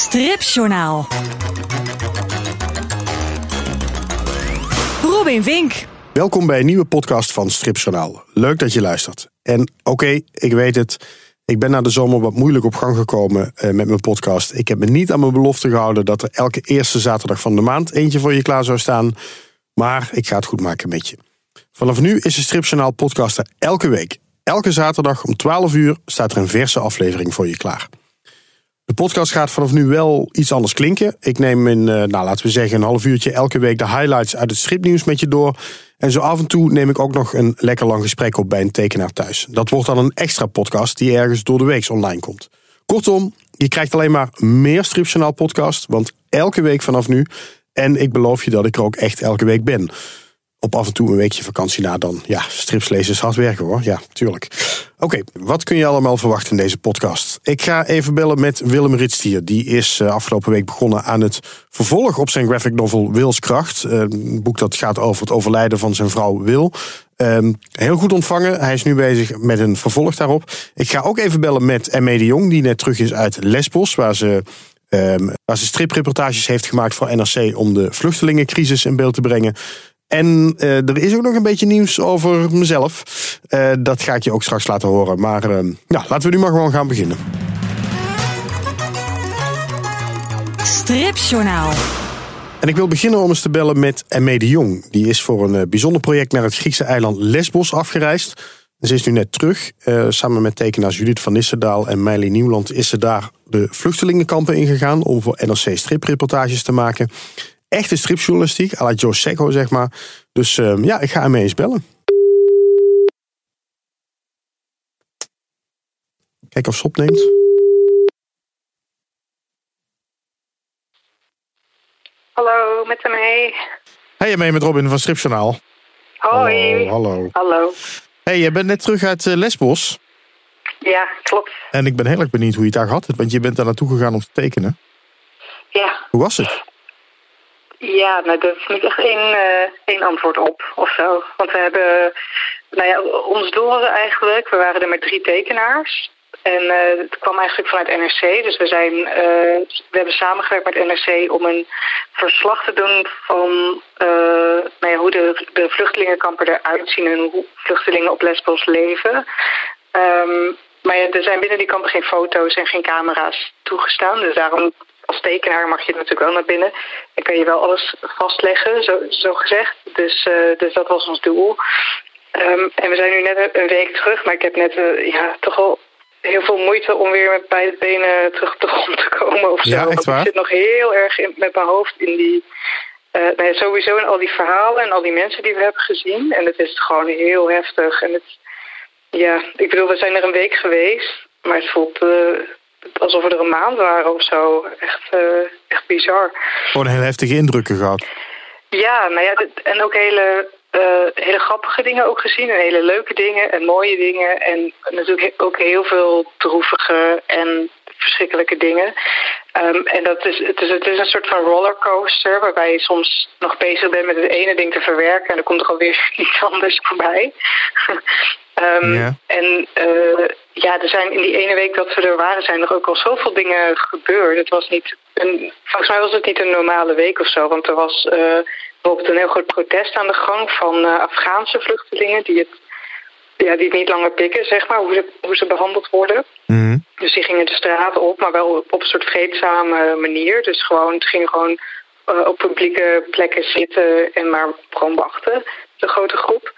Stripjournaal. Robin Vink. Welkom bij een nieuwe podcast van Stripjournaal. Leuk dat je luistert. En oké, ik weet het. Ik ben na de zomer wat moeilijk op gang gekomen eh, met mijn podcast. Ik heb me niet aan mijn belofte gehouden dat er elke eerste zaterdag van de maand eentje voor je klaar zou staan. Maar ik ga het goed maken met je. Vanaf nu is de Stripjournaal podcast er elke week. Elke zaterdag om 12 uur staat er een verse aflevering voor je klaar. De podcast gaat vanaf nu wel iets anders klinken. Ik neem in, eh, nou, laten we zeggen, een half uurtje elke week de highlights uit het stripnieuws met je door. En zo af en toe neem ik ook nog een lekker lang gesprek op bij een tekenaar thuis. Dat wordt dan een extra podcast die ergens door de week online komt. Kortom, je krijgt alleen maar meer Stripjournaal podcast, want elke week vanaf nu. En ik beloof je dat ik er ook echt elke week ben op af en toe een weekje vakantie na dan. Ja, strips lezen is hard werken hoor. Ja, tuurlijk. Oké, wat kun je allemaal verwachten in deze podcast? Ik ga even bellen met Willem Ritstier. Die is uh, afgelopen week begonnen aan het vervolg op zijn graphic novel Wilskracht. Uh, een boek dat gaat over het overlijden van zijn vrouw Wil. Uh, heel goed ontvangen. Hij is nu bezig met een vervolg daarop. Ik ga ook even bellen met M.E. de Jong, die net terug is uit Lesbos, waar ze Um, waar ze stripreportages heeft gemaakt voor NRC om de vluchtelingencrisis in beeld te brengen. En uh, er is ook nog een beetje nieuws over mezelf. Uh, dat ga ik je ook straks laten horen. Maar uh, ja, laten we nu maar gewoon gaan beginnen. Stripjournaal. En ik wil beginnen om eens te bellen met Emme de Jong. Die is voor een bijzonder project naar het Griekse eiland Lesbos afgereisd. Ze is nu net terug. samen met tekenaars Judith van Nissendaal en Meili Nieuwland is ze daar de vluchtelingenkampen ingegaan om voor NRC stripreportages te maken echte stripjournalistiek, à la Joe Secco, zeg maar. Dus uh, ja, ik ga hem eens bellen. Kijk of ze opneemt. Hallo, met mee. Hey, mee met Robin van Stripjournaal. Hoi. Hallo, hallo. Hallo. Hey, je bent net terug uit Lesbos. Ja, klopt. En ik ben heel erg benieuwd hoe je het daar gehad hebt, want je bent daar naartoe gegaan om te tekenen. Ja. Hoe was het? Ja, nou, daar is niet echt één, uh, één antwoord op of zo. Want we hebben, nou ja, ons was eigenlijk, we waren er met drie tekenaars. En uh, het kwam eigenlijk vanuit NRC. Dus we, zijn, uh, we hebben samengewerkt met NRC om een verslag te doen van nou ja, hoe de, de vluchtelingenkampen eruit zien en hoe vluchtelingen op Lesbos leven. Um, maar ja, er zijn binnen die kampen geen foto's en geen camera's toegestaan. Dus daarom als tekenaar mag je natuurlijk wel naar binnen. En kan je wel alles vastleggen, zo, zo gezegd. Dus, uh, dus dat was ons doel. Um, en we zijn nu net een week terug, maar ik heb net uh, ja, toch al heel veel moeite om weer met beide benen terug op de grond te komen of zo. Ja, echt waar? Ik zit nog heel erg in, met mijn hoofd in die... Uh, nou ja, sowieso in al die verhalen en al die mensen die we hebben gezien. En het is gewoon heel heftig. En het, ja, ik bedoel, we zijn er een week geweest, maar het voelt alsof we er een maand waren of zo. Echt, uh, echt bizar. Gewoon heel heftige indrukken gehad. Ja, nou ja, en ook hele, uh, hele grappige dingen ook gezien. En hele leuke dingen en mooie dingen. En natuurlijk ook heel veel droevige en verschrikkelijke dingen. Um, en dat is, het, is, het is een soort van rollercoaster waarbij je soms nog bezig bent met het ene ding te verwerken en dan komt er alweer iets anders voorbij. Um, ja. En uh, ja, er zijn in die ene week dat we er waren, zijn er ook al zoveel dingen gebeurd. Het was niet een, volgens mij was het niet een normale week of zo, want er was uh, bijvoorbeeld een heel groot protest aan de gang van uh, Afghaanse vluchtelingen die het ja, die het niet langer pikken, zeg maar, hoe ze, hoe ze behandeld worden. Mm. Dus die gingen de straat op, maar wel op een soort vreedzame manier. Dus gewoon, het ging gewoon op publieke plekken zitten en maar gewoon wachten, de grote groep.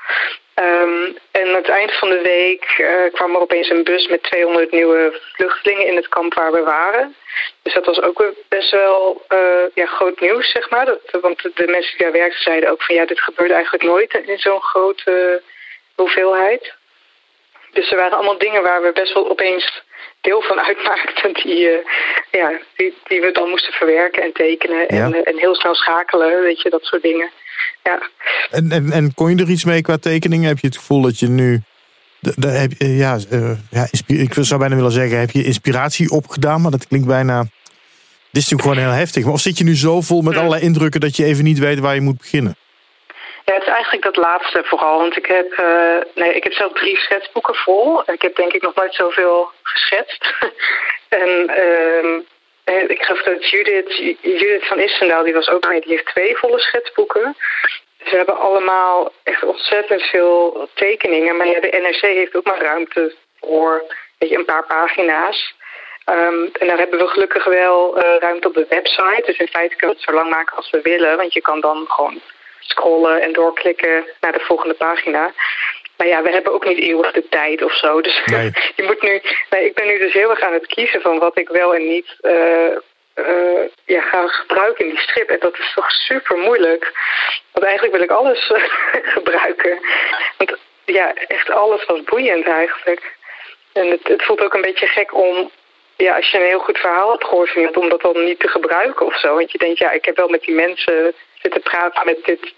Um, en aan het eind van de week uh, kwam er opeens een bus met 200 nieuwe vluchtelingen in het kamp waar we waren. Dus dat was ook best wel uh, ja, groot nieuws, zeg maar. Dat, want de mensen die daar werkten zeiden ook van ja, dit gebeurt eigenlijk nooit in zo'n grote hoeveelheid. Dus er waren allemaal dingen waar we best wel opeens deel van uitmaakten, die, uh, ja, die, die we dan moesten verwerken en tekenen en, ja. en heel snel schakelen, weet je, dat soort dingen. Ja. En, en, en kon je er iets mee qua tekeningen? Heb je het gevoel dat je nu, heb, ja, ja ik zou bijna willen zeggen, heb je inspiratie opgedaan, maar dat klinkt bijna, dit is natuurlijk gewoon heel heftig. Maar of zit je nu zo vol met allerlei indrukken dat je even niet weet waar je moet beginnen? Ja, het is eigenlijk dat laatste vooral. Want ik heb, uh, nee, ik heb zelf drie schetsboeken vol. En ik heb denk ik nog nooit zoveel geschetst. en uh, ik geloof dat Judith, Judith van Issendaal, die was ook mee, die heeft twee volle schetsboeken. Ze hebben allemaal echt ontzettend veel tekeningen. Maar ja, de NRC heeft ook maar ruimte voor weet je, een paar pagina's. Um, en daar hebben we gelukkig wel uh, ruimte op de website. Dus in feite kunnen we het zo lang maken als we willen. Want je kan dan gewoon scrollen en doorklikken naar de volgende pagina. Maar ja, we hebben ook niet eeuwig de tijd of zo. Dus nee. je moet nu. Nee, ik ben nu dus heel erg aan het kiezen van wat ik wel en niet uh, uh, ja, ga gebruiken in die strip. En dat is toch super moeilijk. Want eigenlijk wil ik alles gebruiken. Want ja, echt alles was boeiend eigenlijk. En het, het voelt ook een beetje gek om ja, als je een heel goed verhaal hebt gehoord om dat dan niet te gebruiken of zo. Want je denkt, ja, ik heb wel met die mensen zitten praten met, dit,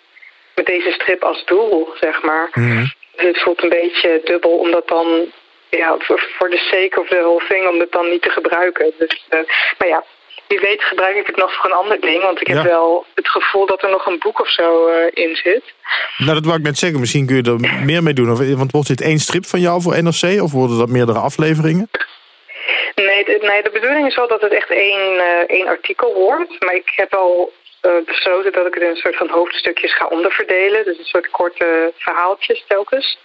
met deze strip als doel, zeg maar. Mm Dus het voelt een beetje dubbel om dat dan, ja, voor de sake of the whole thing, om het dan niet te gebruiken. Dus, uh, maar ja, wie weet gebruik ik het nog voor een ander ding. Want ik heb wel het gevoel dat er nog een boek of zo uh, in zit. Nou, dat wou ik net zeggen. Misschien kun je er meer mee doen. Want wordt dit één strip van jou voor NRC? Of worden dat meerdere afleveringen? Nee, nee, de bedoeling is wel dat het echt één, uh, één artikel wordt. Maar ik heb al besloten dat ik het in een soort van hoofdstukjes ga onderverdelen. Dus een soort korte verhaaltjes telkens.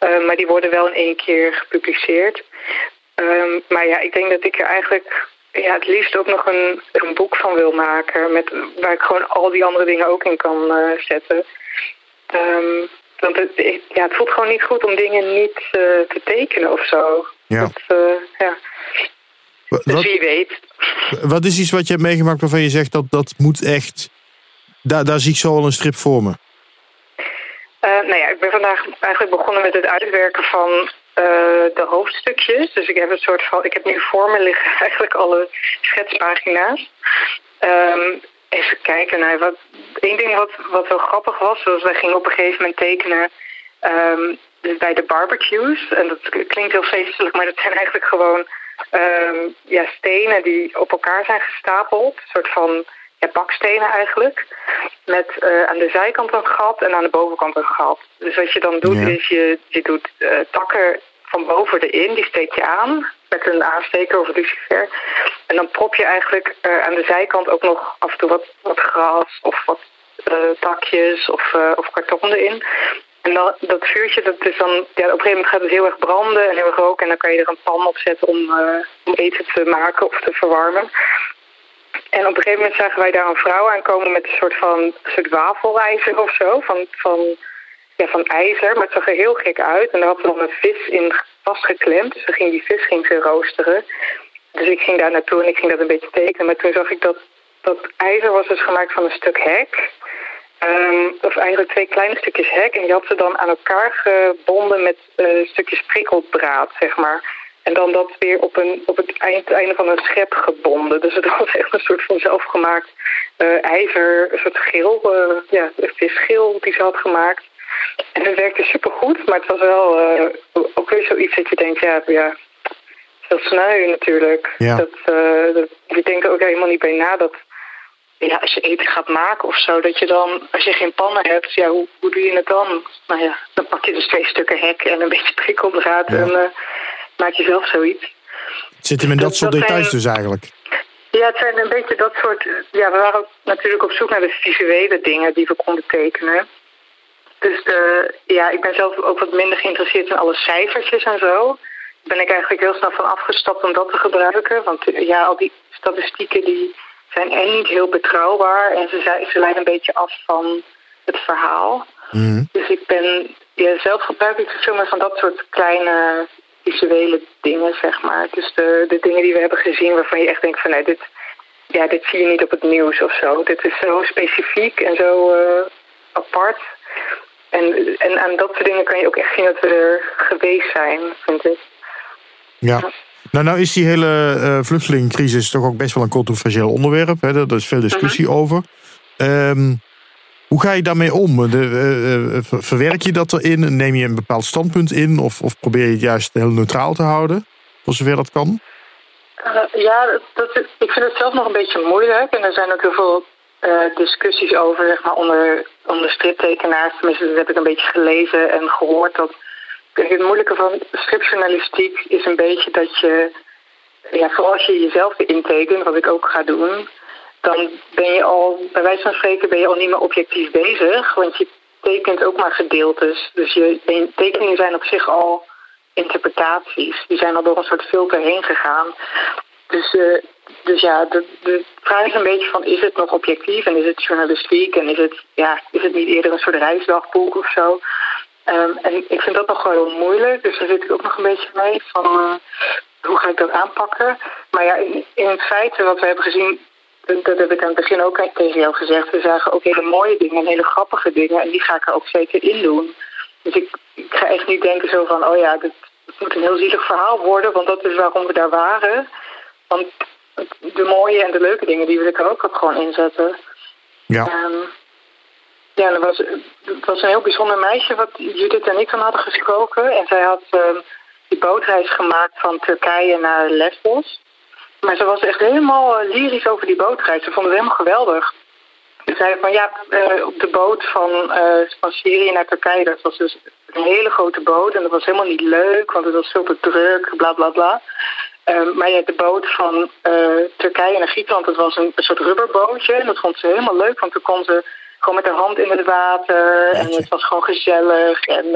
Uh, maar die worden wel in één keer gepubliceerd. Um, maar ja, ik denk dat ik er eigenlijk ja, het liefst ook nog een, een boek van wil maken. Met, waar ik gewoon al die andere dingen ook in kan zetten. Um, want het, ja, het voelt gewoon niet goed om dingen niet te tekenen of zo. Ja. Dat, ja. Dus wat, wie weet. Wat is iets wat je hebt meegemaakt waarvan je zegt dat dat moet echt. Daar, daar zie ik zo al een strip voor me. Uh, nou ja, ik ben vandaag eigenlijk begonnen met het uitwerken van uh, de hoofdstukjes. Dus ik heb een soort van. Ik heb nu voor me liggen eigenlijk alle schetspagina's. Um, even kijken naar wat. Eén ding wat, wat wel grappig was, was wij gingen op een gegeven moment tekenen. Um, dus bij de barbecues. En dat klinkt heel feestelijk, maar dat zijn eigenlijk gewoon um, ja, stenen die op elkaar zijn gestapeld. Een soort van ja, bakstenen eigenlijk. Met uh, aan de zijkant een gat en aan de bovenkant een gat. Dus wat je dan doet is je, je doet uh, takken van boven erin, die steek je aan met een aansteker of een lucifer. En dan prop je eigenlijk uh, aan de zijkant ook nog af en toe wat, wat gras of wat takjes of, of karton erin. En dat vuurtje, dat is dan, ja, op een gegeven moment gaat het heel erg branden en heel erg roken. En dan kan je er een pan op zetten om, uh, om eten te maken of te verwarmen. En op een gegeven moment zagen wij daar een vrouw aankomen met een soort van een soort wafelijzer of zo. Van, van, ja, van ijzer, maar het zag er heel gek uit. En daar had ze dan een vis in vastgeklemd. Dus ging die vis ging ze roosteren. Dus ik ging daar naartoe en ik ging dat een beetje tekenen. Maar toen zag ik dat dat ijzer was dus gemaakt van een stuk hek. Um, of eigenlijk twee kleine stukjes hek. En die had ze dan aan elkaar gebonden met uh, stukjes prikkeldraad, zeg maar. En dan dat weer op, een, op het eind, einde van een schep gebonden. Dus het was echt een soort van zelfgemaakt uh, ijzer, een soort geel, uh, ja, visgeel die ze had gemaakt. En het werkte supergoed, maar het was wel ook weer zoiets dat je denkt, ja, ja heel sneu natuurlijk. Ja. Dat, dat, je denkt ook helemaal niet bij na dat ja, als je eten gaat maken of zo, dat je dan, als je geen pannen hebt, ja, hoe, hoe doe je het dan? Nou ja, dan pak je dus twee stukken hek en een beetje prikkeldraad ja. en uh, maak je zelf zoiets. Zit hem in dat, soort details dus eigenlijk? Ja, het zijn een beetje dat soort... Ja, we waren ook natuurlijk op zoek naar de visuele dingen die we konden tekenen. Dus de, ja, ik ben zelf ook wat minder geïnteresseerd in alle cijfertjes en zo. Daar ben ik eigenlijk heel snel van afgestapt om dat te gebruiken. Want ja, al die statistieken die zijn en niet heel betrouwbaar en ze, ze leiden een beetje af van het verhaal. Mhm. Dus ik ben, ja, zelf gebruik ik veel meer van dat soort kleine visuele dingen, zeg maar. Dus de, de dingen die we hebben gezien waarvan je echt denkt van nee, dit, ja, dit zie je niet op het nieuws of zo. Dit is zo specifiek en zo uh, apart. En, en aan dat soort dingen kan je ook echt zien dat we er geweest zijn, vind ik. Ja. Nou, nou is die hele uh, vluchtelingencrisis toch ook best wel een controversieel onderwerp. Hè? Er is veel discussie mhm. over. Um, hoe ga je daarmee om? De, uh, verwerk je dat erin? Neem je een bepaald standpunt in? Of, of probeer je het juist heel neutraal te houden? Voor zover dat kan? Ja, dat, ik vind het zelf nog een beetje moeilijk. En er zijn ook heel veel discussies over zeg maar, onder, onder striptekenaars. Tenminste, dat heb ik een beetje gelezen en gehoord. Dat het moeilijke van stripjournalistiek is een beetje dat je ja, vooral als je jezelf intekent, wat ik ook ga doen, dan ben je al, bij wijze van spreken, ben je al niet meer objectief bezig. Want je tekent ook maar gedeeltes. Dus je tekeningen zijn op zich al interpretaties. Die zijn al door een soort filter heen gegaan. Dus, uh, dus ja, de, de vraag is een beetje van, is het nog objectief en is het journalistiek en is het, ja, is het niet eerder een soort reisdagboek of zo? Um, en ik vind dat nog wel moeilijk, dus daar zit ik ook nog een beetje mee van uh, hoe ga ik dat aanpakken. Maar ja, in, feite wat we hebben gezien, dat heb ik aan het begin ook tegen jou gezegd. We zagen ook hele mooie dingen en hele grappige dingen en die ga ik er ook zeker in doen. Dus ik, ik ga echt niet denken zo van, oh ja, het moet een heel zielig verhaal worden, want dat is waarom we daar waren. Want de mooie en de leuke dingen, die wil ik er ook gewoon inzetten. Ja. Um, ja, er was, was een heel bijzonder meisje wat Judith en ik van hadden gesproken. En zij had um, die bootreis gemaakt van Turkije naar Lesbos. Maar ze was echt helemaal uh, lyrisch over die bootreis. Ze vond het helemaal geweldig. Ze zei van ja, uh, op de boot van, uh, van Syrië naar Turkije, dat was dus een hele grote boot. En dat was helemaal niet leuk, want het was te druk, bla bla bla. Um, maar ja, de boot van uh, Turkije naar Griekenland, dat was een, een, soort rubberbootje. En dat vond ze helemaal leuk, want toen kon ze gewoon met haar hand in het water. En het was gewoon gezellig. En, uh,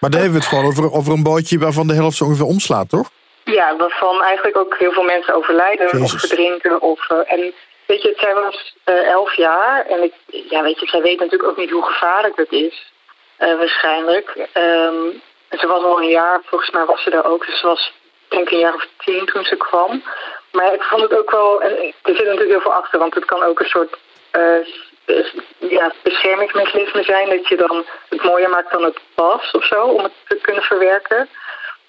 maar dan hebben we het gewoon over, over een bootje waarvan de helft zo ongeveer omslaat, toch? Ja, waarvan eigenlijk ook heel veel mensen overlijden Jezus. of verdrinken. Of, uh, en weet je, zij was elf jaar. En ik, ja, weet je, zij weet natuurlijk ook niet hoe gevaarlijk dat is. waarschijnlijk. Um, en ze was al een jaar, volgens mij was ze daar ook. Dus ze was denk een jaar of tien toen ze kwam. Maar ik vond het ook wel, en er zit natuurlijk heel veel achter, want het kan ook een soort uh, ja, beschermingsmechanisme zijn, dat je dan het mooier maakt dan het was of zo, om het te kunnen verwerken.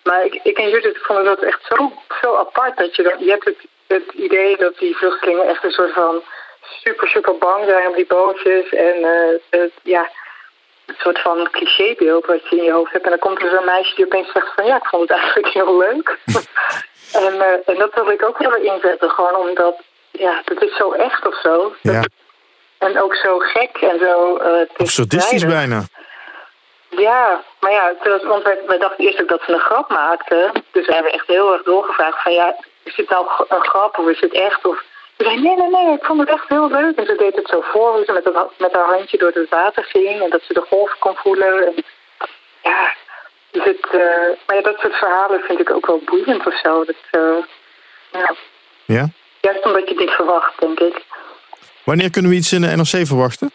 Maar ik, ik en Judith vonden dat echt zo, zo apart, dat je dan, je hebt het, het idee dat die vluchtelingen echt een soort van super, super bang zijn op die bootjes en uh, het, ja, soort van clichébeeld wat je in je hoofd hebt. En dan komt er zo'n meisje die opeens zegt van ja, ik vond het eigenlijk heel leuk. en, uh, en dat wil ik ook wel inzetten, gewoon omdat, ja, dat is zo echt of zo. Ja. En ook zo gek en zo... Uh, Absurdistisch bijna. Ja, maar ja, want wij, dachten eerst ook dat ze een grap maakten. Dus we hebben echt heel erg doorgevraagd van ja, is dit nou een grap of is het echt? Of ze zei, nee, nee, nee, ik vond het echt heel leuk. En ze deed het zo voor, hoe ze met, het, met haar handje door het water ging. En dat ze de golf kon voelen. En, ja, dus het, uh, maar ja, dat soort verhalen vind ik ook wel boeiend of zo. Dat, uh, ja. ja? Juist omdat je niet verwacht, denk ik. Wanneer kunnen we iets in de NRC verwachten?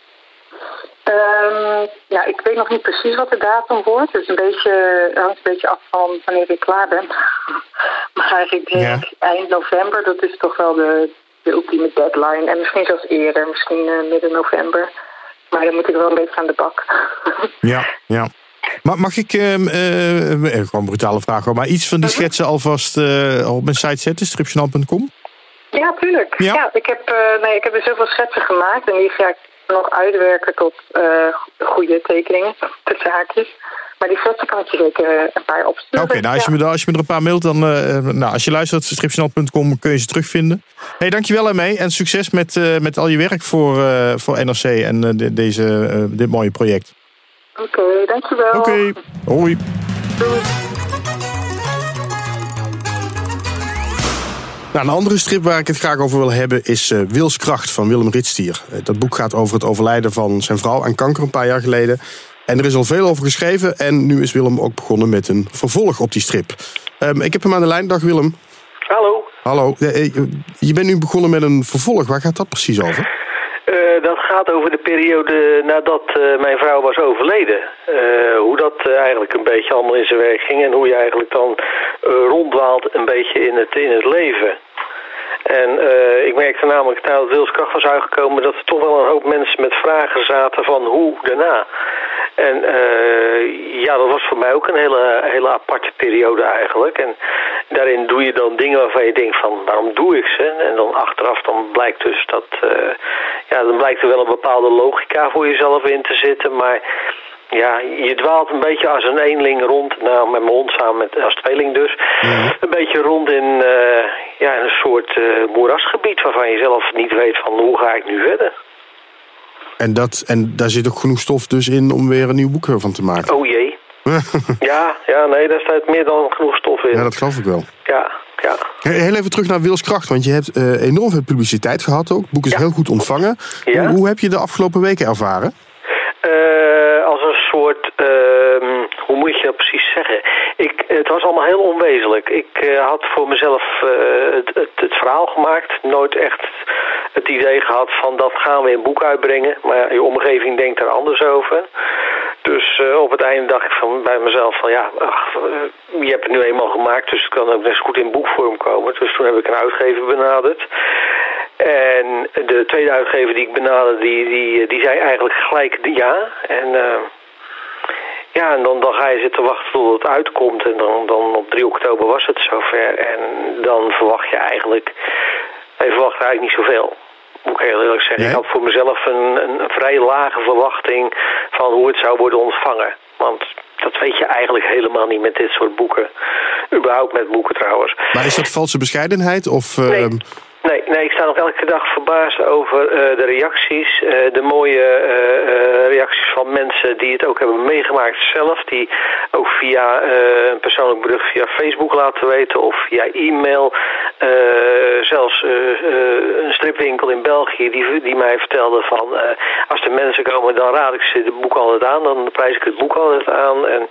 Um, ja, ik weet nog niet precies wat de datum wordt. Het is een beetje, hangt een beetje af van wanneer ik klaar ben. maar ik denk ja. eind november, dat is toch wel de, de ultieme deadline. En misschien zelfs eerder, misschien uh, midden november. Maar dan moet ik wel een beetje aan de bak. ja, ja. Maar mag ik, uh, uh, gewoon een brutale vraag hoor, maar iets van die mhm. schetsen alvast op mijn site zetten, stripjournaal.com? Ja, tuurlijk. Ja. ja, ik, heb, nee, ik heb er zoveel schetsen gemaakt en die ga ik nog uitwerken tot goede tekeningen, tussen haakjes. Maar die foto kan ik je zeker eh, een paar opsturen. Oké, nou, als, je me, als je me er een paar mailt, dan... Uh, nou, als je luistert, stripjournaal.com kun je ze terugvinden. hey, dankjewel ermee. En succes met, uh, met al je werk voor, uh, voor NRC en de, deze, dit mooie project. Oké, okay, dankjewel. Oké, okay. hoi. Doei. Nou, een andere strip waar ik het graag over wil hebben is uh, Wilskracht van Willem Ritstier. dat boek gaat over het overlijden van zijn vrouw aan kanker een paar jaar geleden. En er is al veel over geschreven. En nu is Willem ook begonnen met een vervolg op die strip. Um, ik heb hem aan de lijn. Dag Willem. Hallo. Hallo. Eh, je bent nu begonnen met een vervolg. Waar gaat dat precies over? Uh, dat gaat over de periode nadat uh, mijn vrouw was overleden. Uh, hoe dat eigenlijk een beetje allemaal in zijn werk ging. En hoe je eigenlijk dan ronddwaalt een beetje in het, in het leven. En uh, ik merkte namelijk nadat Wilskracht was uitgekomen dat er toch wel een hoop mensen met vragen zaten van hoe daarna. En uh, ja, dat was voor mij ook een hele, hele aparte periode eigenlijk. En daarin doe je dan dingen waarvan je denkt van waarom doe ik ze? En dan achteraf dan blijkt dus dat, uh, ja, dan blijkt er wel een bepaalde logica voor jezelf in te zitten. Maar ja, je dwaalt een beetje als een eenling rond, nou met mijn hond samen met, als tweeling dus, mhm. een beetje rond in, uh, ja, in een soort uh, moerasgebied waarvan je zelf niet weet van hoe ga ik nu verder. En, dat, en daar zit ook genoeg stof dus in om weer een nieuw boek van te maken. Oh jee. ja, ja, nee, daar staat meer dan genoeg stof in. Ja, dat geloof ik wel. Ja, ja. Heel even terug naar Wilskracht, want je hebt uh, enorm veel publiciteit gehad ook. Het boek is heel goed ontvangen. Ja. Hoe, hoe, heb je de afgelopen weken ervaren? Uh, als een soort, uh, hoe moet je precies zeggen? Ik, het was allemaal heel onwezenlijk. Ik uh, had voor mezelf het, het, het, verhaal gemaakt. Nooit echt het idee gehad van dat gaan we in boek uitbrengen. Maar je omgeving denkt daar anders over. Dus uh, op het einde dacht ik van, bij mezelf van ja, je hebt het nu eenmaal gemaakt, dus het kan ook best goed in boekvorm komen. Dus toen heb ik een uitgever benaderd. En de tweede uitgever die ik benaderde, die, die, die zei eigenlijk gelijk ja. En ja, en dan, dan ga je zitten wachten tot het uitkomt. En dan, dan op 3 oktober was het zover. En dan verwacht je eigenlijk, je verwacht eigenlijk niet zoveel moet ik heel eerlijk zeggen. Ik had voor mezelf een, een, vrij lage verwachting van hoe het zou worden ontvangen. Want dat weet je eigenlijk helemaal niet met dit soort boeken. Überhaupt met boeken trouwens. Maar is dat valse bescheidenheid? Of, nee. Ehm, Nee, nee, ik sta nog elke dag verbaasd over uh, de reacties. Uh, de mooie uh, reacties van mensen die het ook hebben meegemaakt zelf. Die ook via een persoonlijk bericht via Facebook laten weten of via e-mail. zelfs een stripwinkel in België die, die mij vertelde van... als er mensen komen dan raad ik ze het boek altijd aan. Dan prijs ik het boek altijd aan. En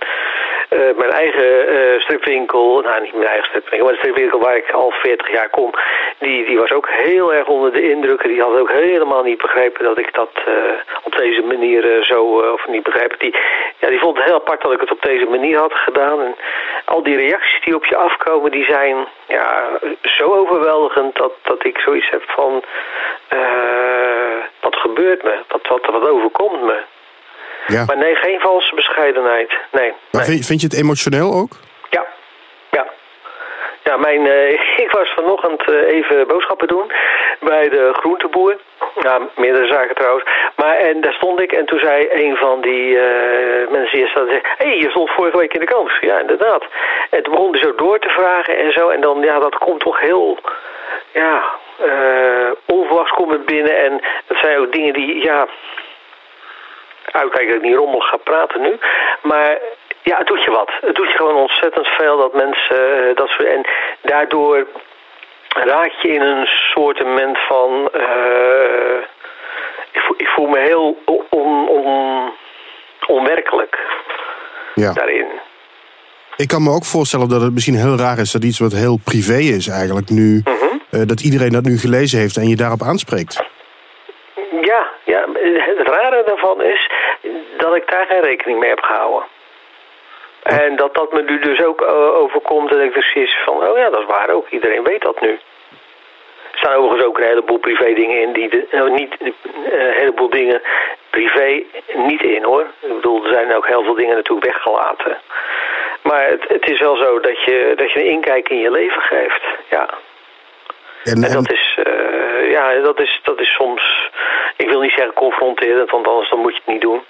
mijn eigen stripwinkel, nou niet mijn eigen stripwinkel, maar de stripwinkel waar ik al 40 jaar kom... die, die was ook heel erg onder de indruk. Die had ook helemaal niet begrepen dat ik dat uh, op deze manier uh, zo, uh, of niet begrepen. Die, ja, die vond het heel apart dat ik het op deze manier had gedaan. En al die reacties die op je afkomen, die zijn ja, zo overweldigend dat, dat ik zoiets heb van, wat gebeurt me? Wat, wat, wat overkomt me? Ja. Maar nee, geen valse bescheidenheid. Nee. Maar nee. Vind, je het emotioneel ook? Ja, ja. Ja, mijn, uh, ik was vanochtend uh, even boodschappen doen bij de groenteboer. Ja, meerdere zaken trouwens. Maar en daar stond ik en toen zei een van die uh, mensen die staat, hé, hey, je stond vorige week in de krant. Ja, inderdaad. En toen begon hij zo door te vragen en zo. En dan, ja, dat komt toch heel, ja, onverwachts komt het binnen. En dat zijn ook dingen die, ja, uitkijken dat ik niet rommel ga praten nu. Maar ja, het doet je wat. Het doet je gewoon ontzettend veel dat mensen uh, dat soort. En daardoor raak je in een soortement van. Uh, ik, voel, ik, voel, me heel on, on, onwerkelijk ja. daarin. Ik kan me ook voorstellen dat het misschien heel raar is dat iets wat heel privé is eigenlijk nu. Mm -hmm. uh, dat iedereen dat nu gelezen heeft en je daarop aanspreekt. Ja, ja, rare daarvan is dat ik daar geen rekening mee heb gehouden. En dat dat me nu dus ook overkomt en ik precies van, oh ja, dat is waar ook. Iedereen weet dat nu. Er staan overigens ook een heleboel privé dingen in die de, uh, niet, uh, een heleboel dingen privé niet in hoor. Ik bedoel, er zijn ook heel veel dingen natuurlijk weggelaten. Maar het, het is wel zo dat je, dat je een inkijk in je leven geeft, ja. En, en dat, is, uh, ja, dat, is, dat is soms, ik wil niet zeggen confronterend, want anders dan moet je het niet doen.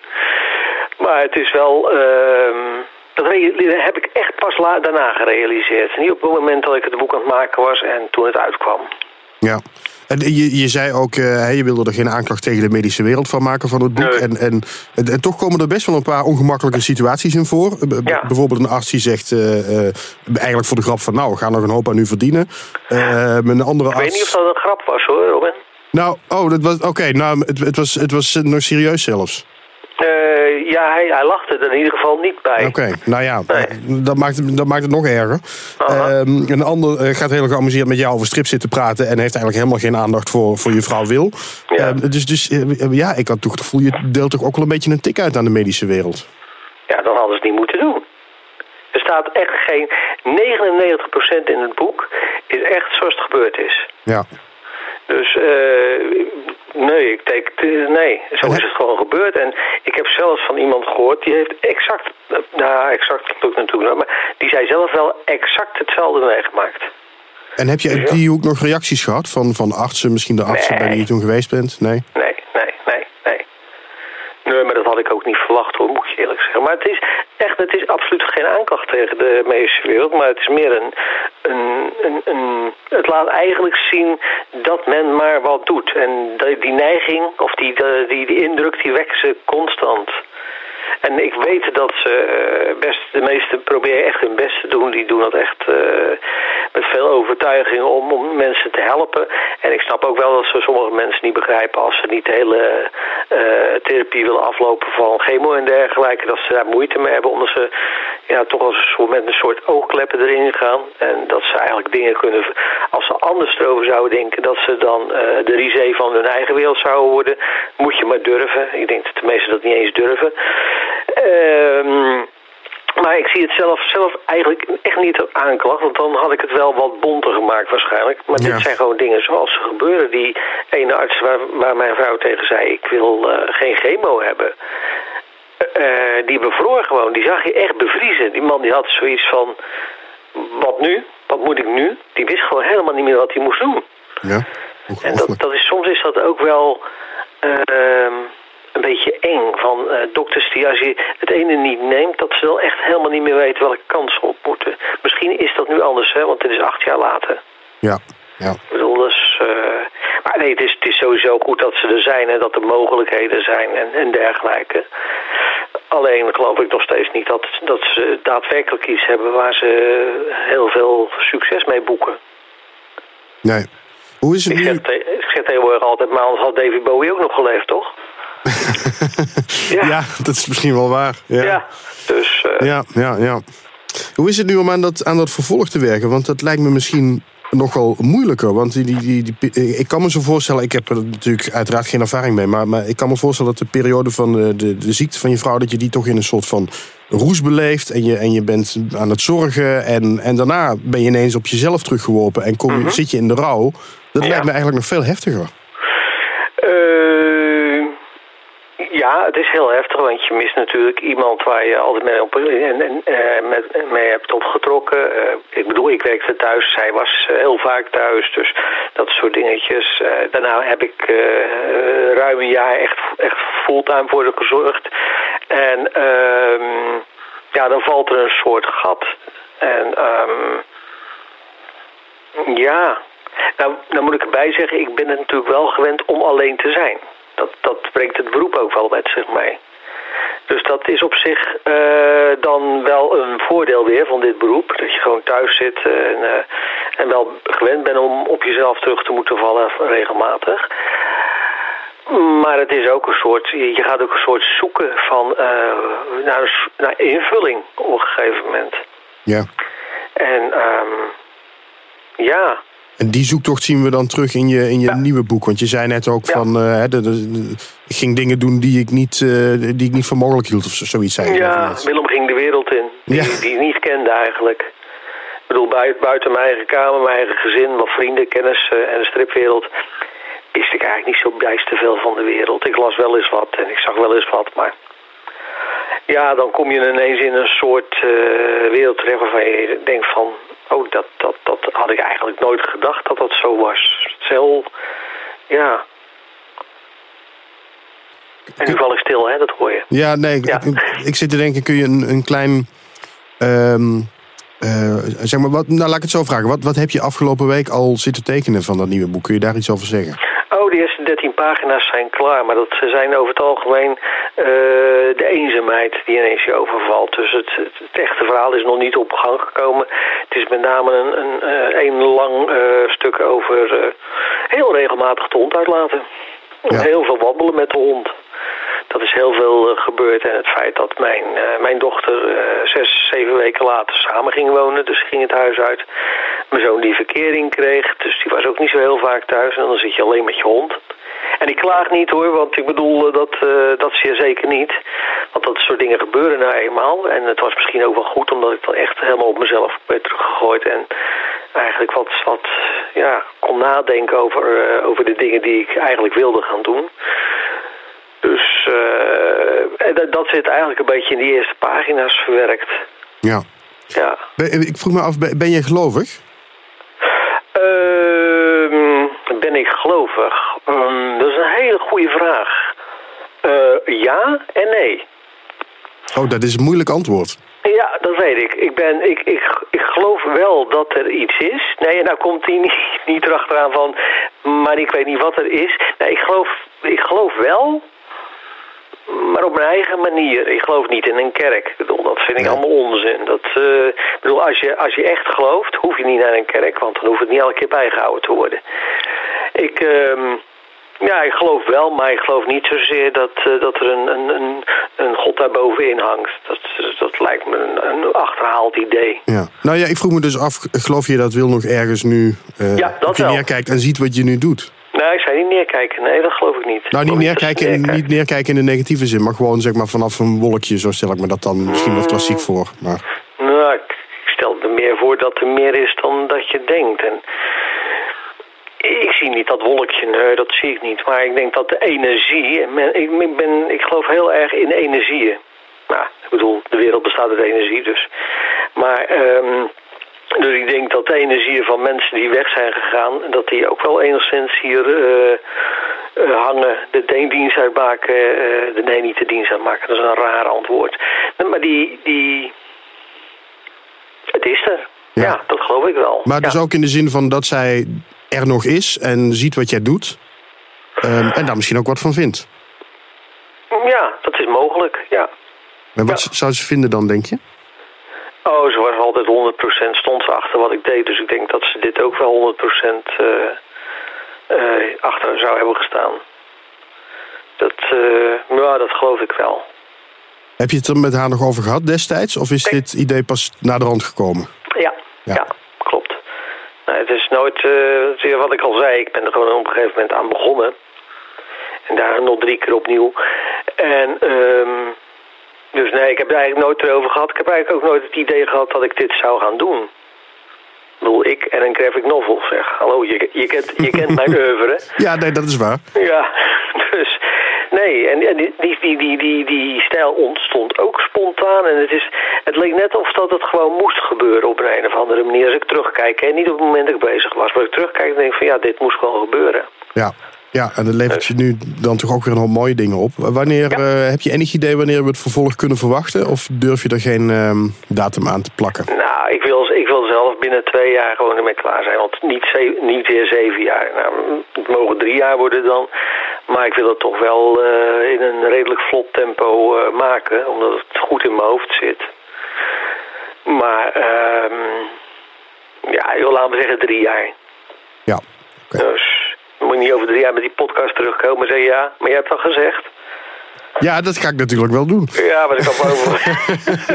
Maar het is wel, uh, dat heb ik echt pas daarna gerealiseerd. Niet op het moment dat ik het boek aan het maken was en toen het uitkwam. Ja, en je, je zei ook, uh, je wilde er geen aanklacht tegen de medische wereld van maken van het boek. En, en, en, toch komen er best wel een paar ongemakkelijke situaties in voor. Ja. Bijvoorbeeld een arts die zegt, uh, uh, eigenlijk voor de grap van nou, we gaan nog een hoop aan u verdienen. een andere ik arts... weet niet of dat een grap was hoor, Robin. Nou, oh, dat was, oké, nou, het, het, was, het was nog serieus zelfs. Uh, ja, hij, hij lachte er in ieder geval niet bij. Oké, nou ja, nee. dat, maakt, dat maakt het nog erger. Uh, een ander uh, gaat heel geamuseerd met jou over strip zitten praten... en heeft eigenlijk helemaal geen aandacht voor, voor je vrouw Wil. Ja. Ehm, dus dus ja, ik had toch het gevoel... je deelt toch ook wel een beetje een tik uit aan de medische wereld. Ja, dan hadden ze het niet moeten doen. Er staat echt geen... 99% in het boek is echt zoals het gebeurd is. Ja. Dus uh, nee, ik denk, nee, zo is het gewoon gebeurd. En ik heb zelfs van iemand gehoord, die heeft exact, nou exact lukt natuurlijk maar die zei zelf wel exact hetzelfde meegemaakt. En heb je uit die hoek nog reacties gehad van, van artsen, misschien de artsen nee. bij wie je toen geweest bent? Nee? Nee, nee, nee, nee. Maar dat had ik ook niet verwacht hoor, moet je eerlijk zeggen. Maar het is echt, het is absoluut geen aanklacht tegen de medische wereld, maar het is meer een, een, een, een, het laat eigenlijk zien dat men maar wat doet. En die neiging, of die, die, die indruk, die wekt ze constant. En ik weet dat ze best, de meesten proberen echt hun best te doen. Die doen dat echt uh, met veel overtuiging om, om mensen te helpen. En ik snap ook wel dat ze sommige mensen niet begrijpen als ze niet de hele uh, therapie willen aflopen van chemo en dergelijke. Dat ze daar moeite mee hebben omdat ze ja, toch als met een soort oogkleppen erin gaan. En dat ze eigenlijk dingen kunnen, als ze anders erover zouden denken, dat ze dan de risée van hun eigen wereld zouden worden. Moet je maar durven. Ik denk dat de meesten dat niet eens durven. Ehm maar ik zie het zelf, zelf eigenlijk echt niet aanklacht, want dan had ik het wel wat bonter gemaakt waarschijnlijk. Maar dit zijn gewoon dingen zoals ze gebeuren. Die ene arts waar, waar mijn vrouw tegen zei, ik wil uh, geen chemo hebben. Uh, die bevroor gewoon, die zag je echt bevriezen. Die man die had zoiets van, wat nu? Wat moet ik nu? Die wist gewoon helemaal niet meer wat hij moest doen. Ja, en dat, dat is, soms is dat ook wel... Uh, een beetje eng van uh, dokters die als je het ene niet neemt, dat ze wel echt helemaal niet meer weten welke kans op moeten. Misschien is dat nu anders, hè, want het is acht jaar later. Ja, ja. Ik bedoel, dus, uh, maar nee, het is, het is sowieso goed dat ze er zijn en dat er mogelijkheden zijn en, en dergelijke. Alleen geloof ik nog steeds niet dat, dat ze daadwerkelijk iets hebben waar ze heel veel succes mee boeken. Nee. Hoe is het ik nu? Zeg, ik zeg tegenwoordig altijd, maar anders had David Bowie ook nog geleefd, toch? ja. ja. dat is misschien wel waar. Ja, ja dus... Uh... Ja, ja, ja. Hoe is het nu om aan dat, aan dat vervolg te werken? Want dat lijkt me misschien nogal moeilijker. Want die, die, die, die, ik kan me zo voorstellen, ik heb er natuurlijk uiteraard geen ervaring mee, maar, maar ik kan me voorstellen dat de periode van de, de, de ziekte van je vrouw, dat je die toch in een soort van roes beleeft en je, en je bent aan het zorgen en, en daarna ben je ineens op jezelf teruggeworpen en kom, mm -hmm. zit je in de rouw. Dat ja. lijkt me eigenlijk nog veel heftiger. Uh, ja, het is heel heftig, want je mist natuurlijk iemand waar je altijd mee, op, en, met, mee hebt opgetrokken. Uh, ik bedoel, ik werkte thuis, zij was heel vaak thuis, dus dat soort dingetjes. daarna heb ik ruim een jaar echt, echt fulltime voor haar gezorgd. En ehm, ja, dan valt er een soort gat. En um, ja, nou, nou moet ik erbij zeggen, ik ben het natuurlijk wel gewend om alleen te zijn. Dat, dat brengt het beroep ook wel met zich mee. Dus dat is op zich uh, dan wel een voordeel weer van dit beroep. Dat je gewoon thuis zit en, uh, en wel gewend bent om op jezelf terug te moeten vallen regelmatig. Maar het is ook een soort, je gaat ook een soort zoeken van, uh, naar, naar invulling op een gegeven moment. Ja. En um, ja, en die zoektocht zien we dan terug in je, in je ja. nieuwe boek. Want je zei net ook ja. van, uh, de, de, de, ik ging dingen doen die ik niet, uh, die ik niet voor mogelijk hield of zoiets zei. Ja, Willem ging de wereld in, die, ja. die ik niet kende eigenlijk. Ik bedoel, buiten mijn eigen kamer, mijn eigen gezin, wat vrienden, kennis uh, en de stripwereld... wist ik eigenlijk niet zo bijster veel van de wereld. Ik las wel eens wat en ik zag wel eens wat, maar... Ja, dan kom je ineens in een soort wereld terecht waarvan je denkt van... Oh, dat, dat, dat had ik eigenlijk nooit gedacht dat dat zo was. Het is heel, ja. En nu val ik stil, hè, dat hoor je. Ja, nee, ja. Ik, ik, zit te denken, kun je een, een klein... Um, uh, zeg maar, wat, nou laat ik het zo vragen. Wat, wat heb je afgelopen week al zitten tekenen van dat nieuwe boek? Kun je daar iets over zeggen? Oh, de eerste 13 pagina's zijn klaar. Maar dat zijn over het algemeen uh, de eenzaamheid die ineens je overvalt. Dus het, het, het, echte verhaal is nog niet op gang gekomen. Het is met name een, een, uh, een lang uh, stuk over heel regelmatig de hond uitlaten. Ja. Heel veel wandelen met de hond. Dat is heel veel gebeurd. En het feit dat mijn, mijn dochter zes, zeven weken later samen ging wonen. Dus ging het huis uit. Mijn zoon die verkering kreeg. Dus die was ook niet zo heel vaak thuis. En dan zit je alleen met je hond. En ik klaag niet hoor, want ik bedoel, dat, uh, dat je zeker niet. Want dat soort dingen gebeuren nou eenmaal. En het was misschien ook wel goed, omdat ik dan echt helemaal op mezelf ben teruggegooid. En eigenlijk wat, wat ja, kon nadenken over, over de dingen die ik eigenlijk wilde gaan doen. Dus uh, dat, dat zit eigenlijk een beetje in die eerste pagina's verwerkt. Ja. Ja. Ik vroeg me af, ben je gelovig? Uh, ben ik gelovig? Um, dat is een hele goede vraag. Uh, ja en nee. Oh, dat is een moeilijk antwoord. Ja, dat weet ik. Ik, ben, ik, ik, ik geloof wel dat er iets is. Nee, nou komt hij niet, niet erachteraan van... maar ik weet niet wat er is. Nee, ik geloof, ik geloof wel... maar op mijn eigen manier. Ik geloof niet in een kerk. Ik bedoel, dat vind ik allemaal onzin. Dat, uh, ik bedoel, als je, als je echt gelooft, hoef je niet naar een kerk, want dan hoeft het niet elke keer bijgehouden te worden. Ik, uh, ja, ik geloof wel, maar ik geloof niet zozeer dat, uh, dat er een, een, een, een god daarbovenin hangt. Dat, dat lijkt me een, een achterhaald idee. Ja. Nou ja, ik vroeg me dus af, geloof je dat Wil nog ergens nu uh, ja, dat je neerkijkt en ziet wat je nu doet? Nee, ik zei niet neerkijken. Nee, dat geloof ik niet. Nou, niet neerkijken, in, niet neerkijken in de negatieve zin, maar gewoon zeg maar vanaf een wolkje. Zo stel ik me dat dan misschien wat klassiek voor. Maar... Nou, ik stel er meer voor dat er meer is dan dat je denkt. En ik zie niet dat wolkje, nee, dat zie ik niet. Maar ik denk dat de energie, ik, ben, ik geloof heel erg in energieën. Nou, ik bedoel, de wereld bestaat uit energie dus. Maar... Um, dus ik denk dat de energieën van mensen die weg zijn gegaan... dat die ook wel enigszins hier uh, uh, hangen. De dienst uitmaken, uh, de nee niet de dienst uitmaken. Dat is een raar antwoord. Maar die... die het is er. Ja. ja dat geloof ik wel. Maar dus ook in de zin van dat zij er nog is en ziet wat jij doet... Um, en daar misschien ook wat van vindt. Ja, dat is mogelijk, ja. En wat ja. zou ze vinden dan, denk je? Oh, ze was altijd 100% stond ze achter wat ik deed. Dus ik denk dat ze dit ook wel 100% uh, uh, achter zou hebben gestaan. Dat, uh, ja, dat geloof ik wel. Heb je het er met haar nog over gehad destijds? Of is dit idee pas naar de rand gekomen? Ja, ja. ja klopt. Nou, het is nooit, wat ik al zei, ik ben er gewoon op een gegeven moment aan begonnen. En daar nog drie keer opnieuw. En... Um, dus nee, ik heb er eigenlijk nooit erover gehad. Ik heb eigenlijk ook nooit het idee gehad dat ik dit zou gaan doen. Ik bedoel, ik en een graphic novel, zeg. Hallo, je, je, kent, je kent mijn oeuvre. Ja, nee, dat is waar. Ja, dus... Nee, en, en die, die, die, die, die stijl ontstond ook spontaan. En het, is, het leek net of dat het gewoon moest gebeuren op een, een of andere manier. Als ik terugkijk, en niet op het moment dat ik bezig was. Maar ik terugkijk, denk ik van ja, dit moest gewoon gebeuren. Ja, ja, en dat levert je nu dan toch ook weer een hoop mooie dingen op. Wanneer, uh, heb je enig idee wanneer we het vervolg kunnen verwachten? Of durf je er geen uh, datum aan te plakken? Nou, ik wil, ik wil zelf binnen twee jaar gewoon ermee klaar zijn. Want niet, niet weer zeven jaar. Nou, het mogen drie jaar worden dan. Maar ik wil het toch wel uh, in een redelijk vlot tempo maken. Omdat het goed in mijn hoofd zit. Maar, um, ja, ik wil laten we zeggen drie jaar. Ja, okay. Dus dan moet je niet over drie jaar met die podcast terugkomen en zeggen ja, maar je hebt al gezegd. Ja, dat ga ik natuurlijk wel doen. Ja, maar dat kan over.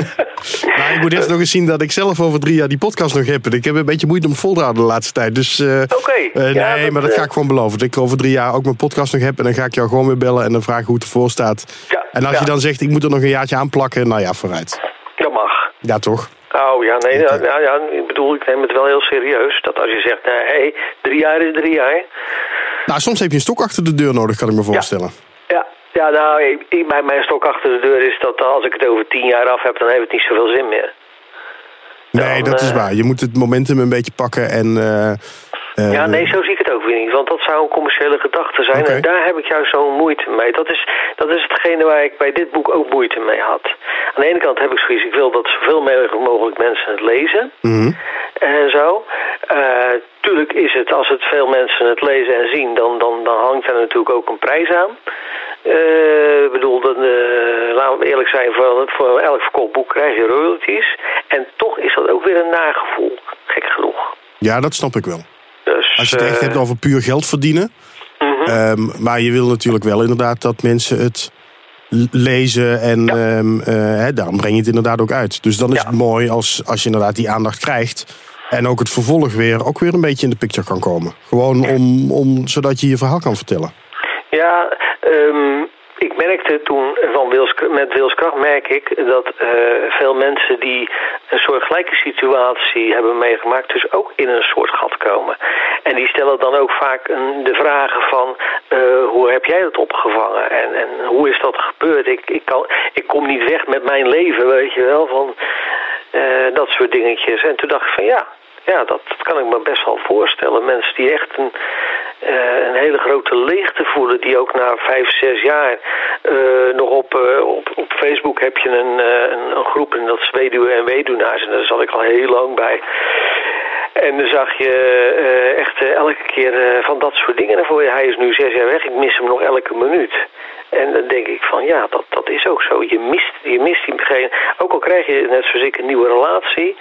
nou, ik moet eerst nog eens zien dat ik zelf over drie jaar die podcast nog heb. Ik heb een beetje moeite om vol te houden de laatste tijd. Dus, uh, Oké. Okay. Uh, ja, nee, maar dat ga ik gewoon beloven. Dat ik over drie jaar ook mijn podcast nog heb. En dan ga ik jou gewoon weer bellen en dan vragen hoe het ervoor staat. Ja, en als ja. je dan zegt, ik moet er nog een jaartje aan plakken. Nou ja, vooruit. Dat mag. Ja, toch? Oh ja, nee, okay. ja, ja, ik bedoel, ik neem het wel heel serieus. Dat als je zegt, nee, hey, drie jaar is drie jaar. Nou, soms heb je een stok achter de deur nodig, kan ik me voorstellen. Ja, ja, ja nou, ik, mijn, mijn stok achter de deur is dat als ik het over tien jaar af heb, dan heeft het niet zoveel zin meer. Nee, dan, dat is uh, waar. Je moet het momentum een beetje pakken en... Uh, ja, nee, zo zie ik het ook weer niet. Want dat zou een commerciële gedachte zijn. Okay. En daar heb ik juist zo'n moeite mee. Dat is, dat is hetgene waar ik bij dit boek ook moeite mee had. Aan de ene kant heb ik zoiets, ik wil dat zoveel mogelijk mensen het lezen. Mm -hmm. En zo. Uh, tuurlijk is het, als het veel mensen het lezen en zien, dan, dan, dan hangt er natuurlijk ook een prijs aan. Uh, ik bedoel, dan, uh, laten we eerlijk zijn, voor, voor elk verkocht boek krijg je royalties. En toch is dat ook weer een nagevoel, gek genoeg. Ja, dat snap ik wel. Dus, Als je het echt hebt over puur geld verdienen. -hmm. um, maar je wil natuurlijk wel inderdaad dat mensen het lezen en ja. um, uh, hè, daarom breng je het inderdaad ook uit. Dus dan is ja. het mooi als, als je inderdaad die aandacht krijgt. En ook het vervolg weer, ook weer een beetje in de picture kan komen. Gewoon om, om, zodat je je verhaal kan vertellen. Ja, um, ik merkte toen van Wils, met Wilskracht merk ik dat uh, veel mensen die een soort gelijke situatie hebben meegemaakt, dus ook in een soort gat komen. En die stellen dan ook vaak een, de vragen van uh, hoe heb jij dat opgevangen en, en hoe is dat gebeurd? Ik, ik, kan, ik kom niet weg met mijn leven, weet je wel, van uh, dat soort dingetjes. En toen dacht ik van ja, ja, dat, kan ik me best wel voorstellen. Mensen die echt een, uh, een hele grote leegte voelen, die ook na vijf, zes jaar uh, nog op, uh, op, op Facebook heb je een, een, een, groep en dat is weduwe en weduwnaars en daar zat ik al heel lang bij. En dan zag je echt elke keer van dat soort dingen voor je. Hij is nu zes jaar weg, ik mis hem nog elke minuut. En dan denk ik van ja, dat, dat is ook zo. Je mist, je mist diegene. Ook al krijg je net zoals ik een nieuwe relatie,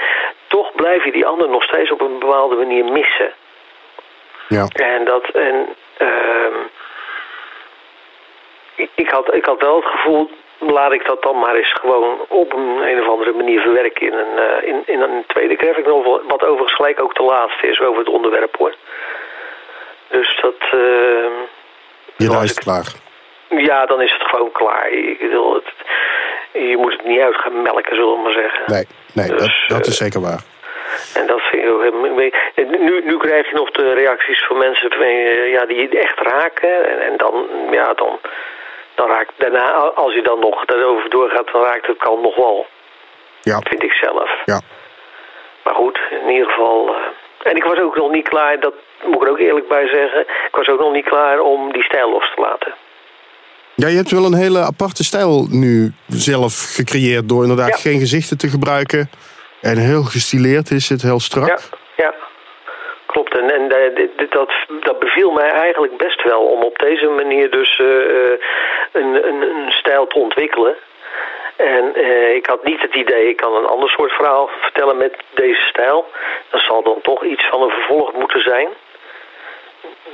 toch blijf je die ander nog steeds op een bepaalde manier missen. Ja. En dat en uh, ik, ik, had, ik had wel het gevoel, laat ik dat dan maar eens gewoon op een, een of andere manier verwerken in een, uh, in, in een tweede graphic novel. Wat overigens gelijk ook de laatste is over het onderwerp hoor. Dus dat... Uh, je is het klaar. Ja, dan is het gewoon klaar. Ik bedoel, het, je moet het niet uit gaan melken, zullen we maar zeggen. Nee, nee dus, dat, dat is zeker waar. En dat vind ik ook nu, nu krijg je nog de reacties van mensen ja, die echt raken. En, en dan, ja, dan, dan raakt daarna, als je dan nog daarover doorgaat, dan raakt het kan nog wel. Ja. Vind ik zelf. Ja. Maar goed, in ieder geval. Uh, en ik was ook nog niet klaar, dat moet ik er ook eerlijk bij zeggen. Ik was ook nog niet klaar om die stijl los te laten. Ja, je hebt wel een hele aparte stijl nu zelf gecreëerd door inderdaad ja. geen gezichten te gebruiken. En heel gestileerd is het, heel strak. Ja, ja. Klopt. En, en dat, dat beviel mij eigenlijk best wel om op deze manier dus uh, een, een, een stijl te ontwikkelen. En ik had niet het idee, ik kan een ander soort verhaal vertellen met deze stijl. Dat zal dan toch iets van een vervolg moeten zijn.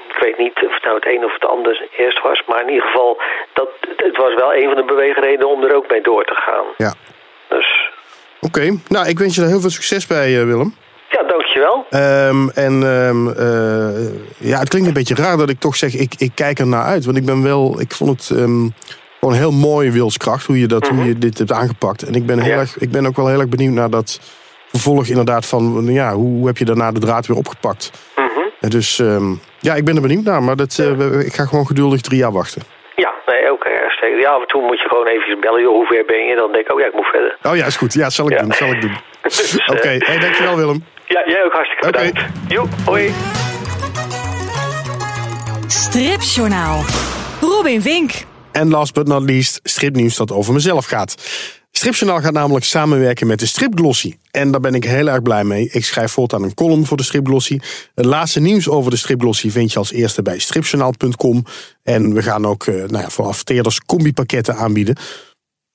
Ik weet niet of het nou het een of het ander eerst was. Maar in ieder geval, dat, het was wel een van de beweegredenen om er ook mee door te gaan. Ja. Dus... Oké, nou ik wens je er heel veel succes bij, Willem. Ja, dankjewel. Um, en um, uh, ja, het klinkt een beetje raar dat ik toch zeg, ik, ik kijk er naar uit. Want ik ben wel, ik vond het um, gewoon heel mooi wilskracht hoe je, dat, mm -hmm. hoe je dit hebt aangepakt. En ik ben, heel Ja. erg, ik ben ook wel heel erg benieuwd naar dat vervolg inderdaad van, ja, hoe, hoe heb je daarna de draad weer opgepakt? Mhm. Dus ja, ik ben er benieuwd naar, maar dat, uh, ik ga gewoon geduldig drie jaar wachten. Ja, nee, oké, okay, Ja, af en toe moet je gewoon even bellen, joh, hoe ver ben je? Dan denk ik, oh ja, ik moet verder. Oh ja, is goed. Ja, zal ik Ja. doen, zal ik doen. Dus, Oké, eh, hey, dankjewel Willem. Ja, jij ook hartstikke Oké. bedankt. Jo, hoi. Stripjournaal. Robin Vink. En last but not least, stripnieuws dat over mezelf gaat. Stripjournaal gaat namelijk samenwerken met de Stripglossy. En daar ben ik heel erg blij mee. Ik schrijf voortaan een column voor de Stripglossy. Het laatste nieuws over de Stripglossy vind je als eerste bij stripjournaal.com. En we gaan ook eh, nou ja, voor adverteerders combipakketten aanbieden.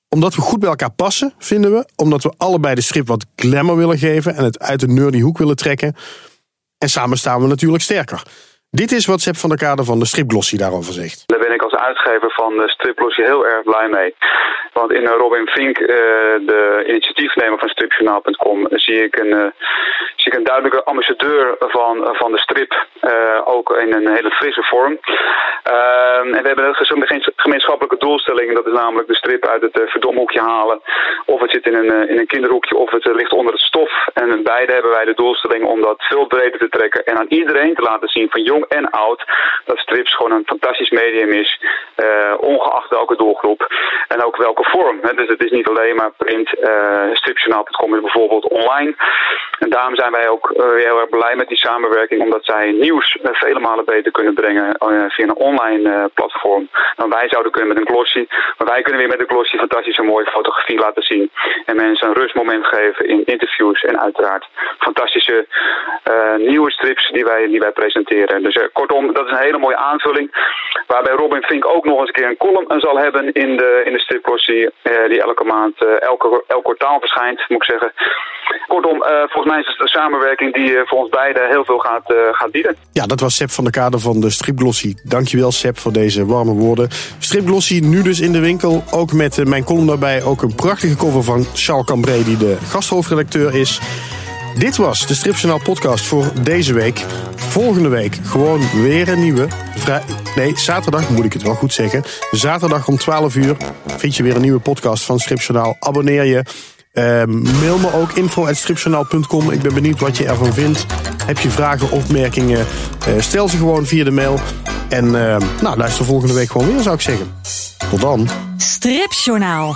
Omdat we goed bij elkaar passen, vinden we. Omdat we allebei de strip wat glamour willen geven en het uit de nerdy hoek willen trekken. En samen staan we natuurlijk sterker. Dit is wat Sepp van der Kade van de Stripglossy daarover zegt. Uitgever van de Striplossy heel erg blij mee. Want in eh, Robin Vink, eh, de initiatiefnemer van stripjournaal.com, zie ik een, eh, zie ik een duidelijke ambassadeur van, van de strip. eh, ook in een hele frisse vorm. Ehm, en we hebben een gem- gemeenschappelijke doelstelling. Dat is namelijk de strip uit het eh, verdomhoekje halen. Of het zit in een, eh, in een kinderhoekje of het eh, ligt onder het stof. En beide hebben wij de doelstelling om dat veel breder te trekken. En aan iedereen te laten zien, van jong en oud, dat strips gewoon een fantastisch medium is. Eh, ongeacht welke doelgroep. En ook welke vorm. Hè. Dus het is niet alleen maar print. eh stripjournaal.com is bijvoorbeeld online. En daarom zijn wij ook eh, heel erg blij met die samenwerking. Omdat zij nieuws eh, vele malen beter kunnen brengen via een online platform. Dan wij zouden kunnen met een glossy. Maar wij kunnen weer met een glossy fantastische mooie fotografie laten zien. En mensen een rustmoment geven in interviews. En uiteraard fantastische nieuwe strips die wij, die wij presenteren. Dus kortom, dat is een hele mooie aanvulling. Waarbij Robin Fink ook nog eens een keer een column zal hebben in de, in de stripglossy. eh, die elke maand, eh, elke, elk kwartaal verschijnt, moet ik zeggen. Kortom, eh, volgens mij is het een samenwerking die voor ons beiden heel veel gaat, gaat bieden. Ja, dat was Sepp van der Kade van de Stripglossy. Dankjewel Sepp voor deze warme woorden. Stripglossy nu dus in de winkel. Ook met mijn column daarbij. Ook een prachtige cover van Charles Cambrai die de gasthoofdredacteur is. Dit was de Stripjournaal podcast voor deze week. Volgende week gewoon weer een nieuwe. Nee, zaterdag moet ik het wel goed zeggen. Zaterdag om 12 uur vind je weer een nieuwe podcast van Stripjournaal. Abonneer je. Ehm, mail me ook info.stripjournaal.com. Ik ben benieuwd wat je ervan vindt. Heb je vragen, opmerkingen? eh, stel ze gewoon via de mail. En ehm, nou, luister volgende week gewoon weer, zou ik zeggen. Tot dan. Stripjournaal.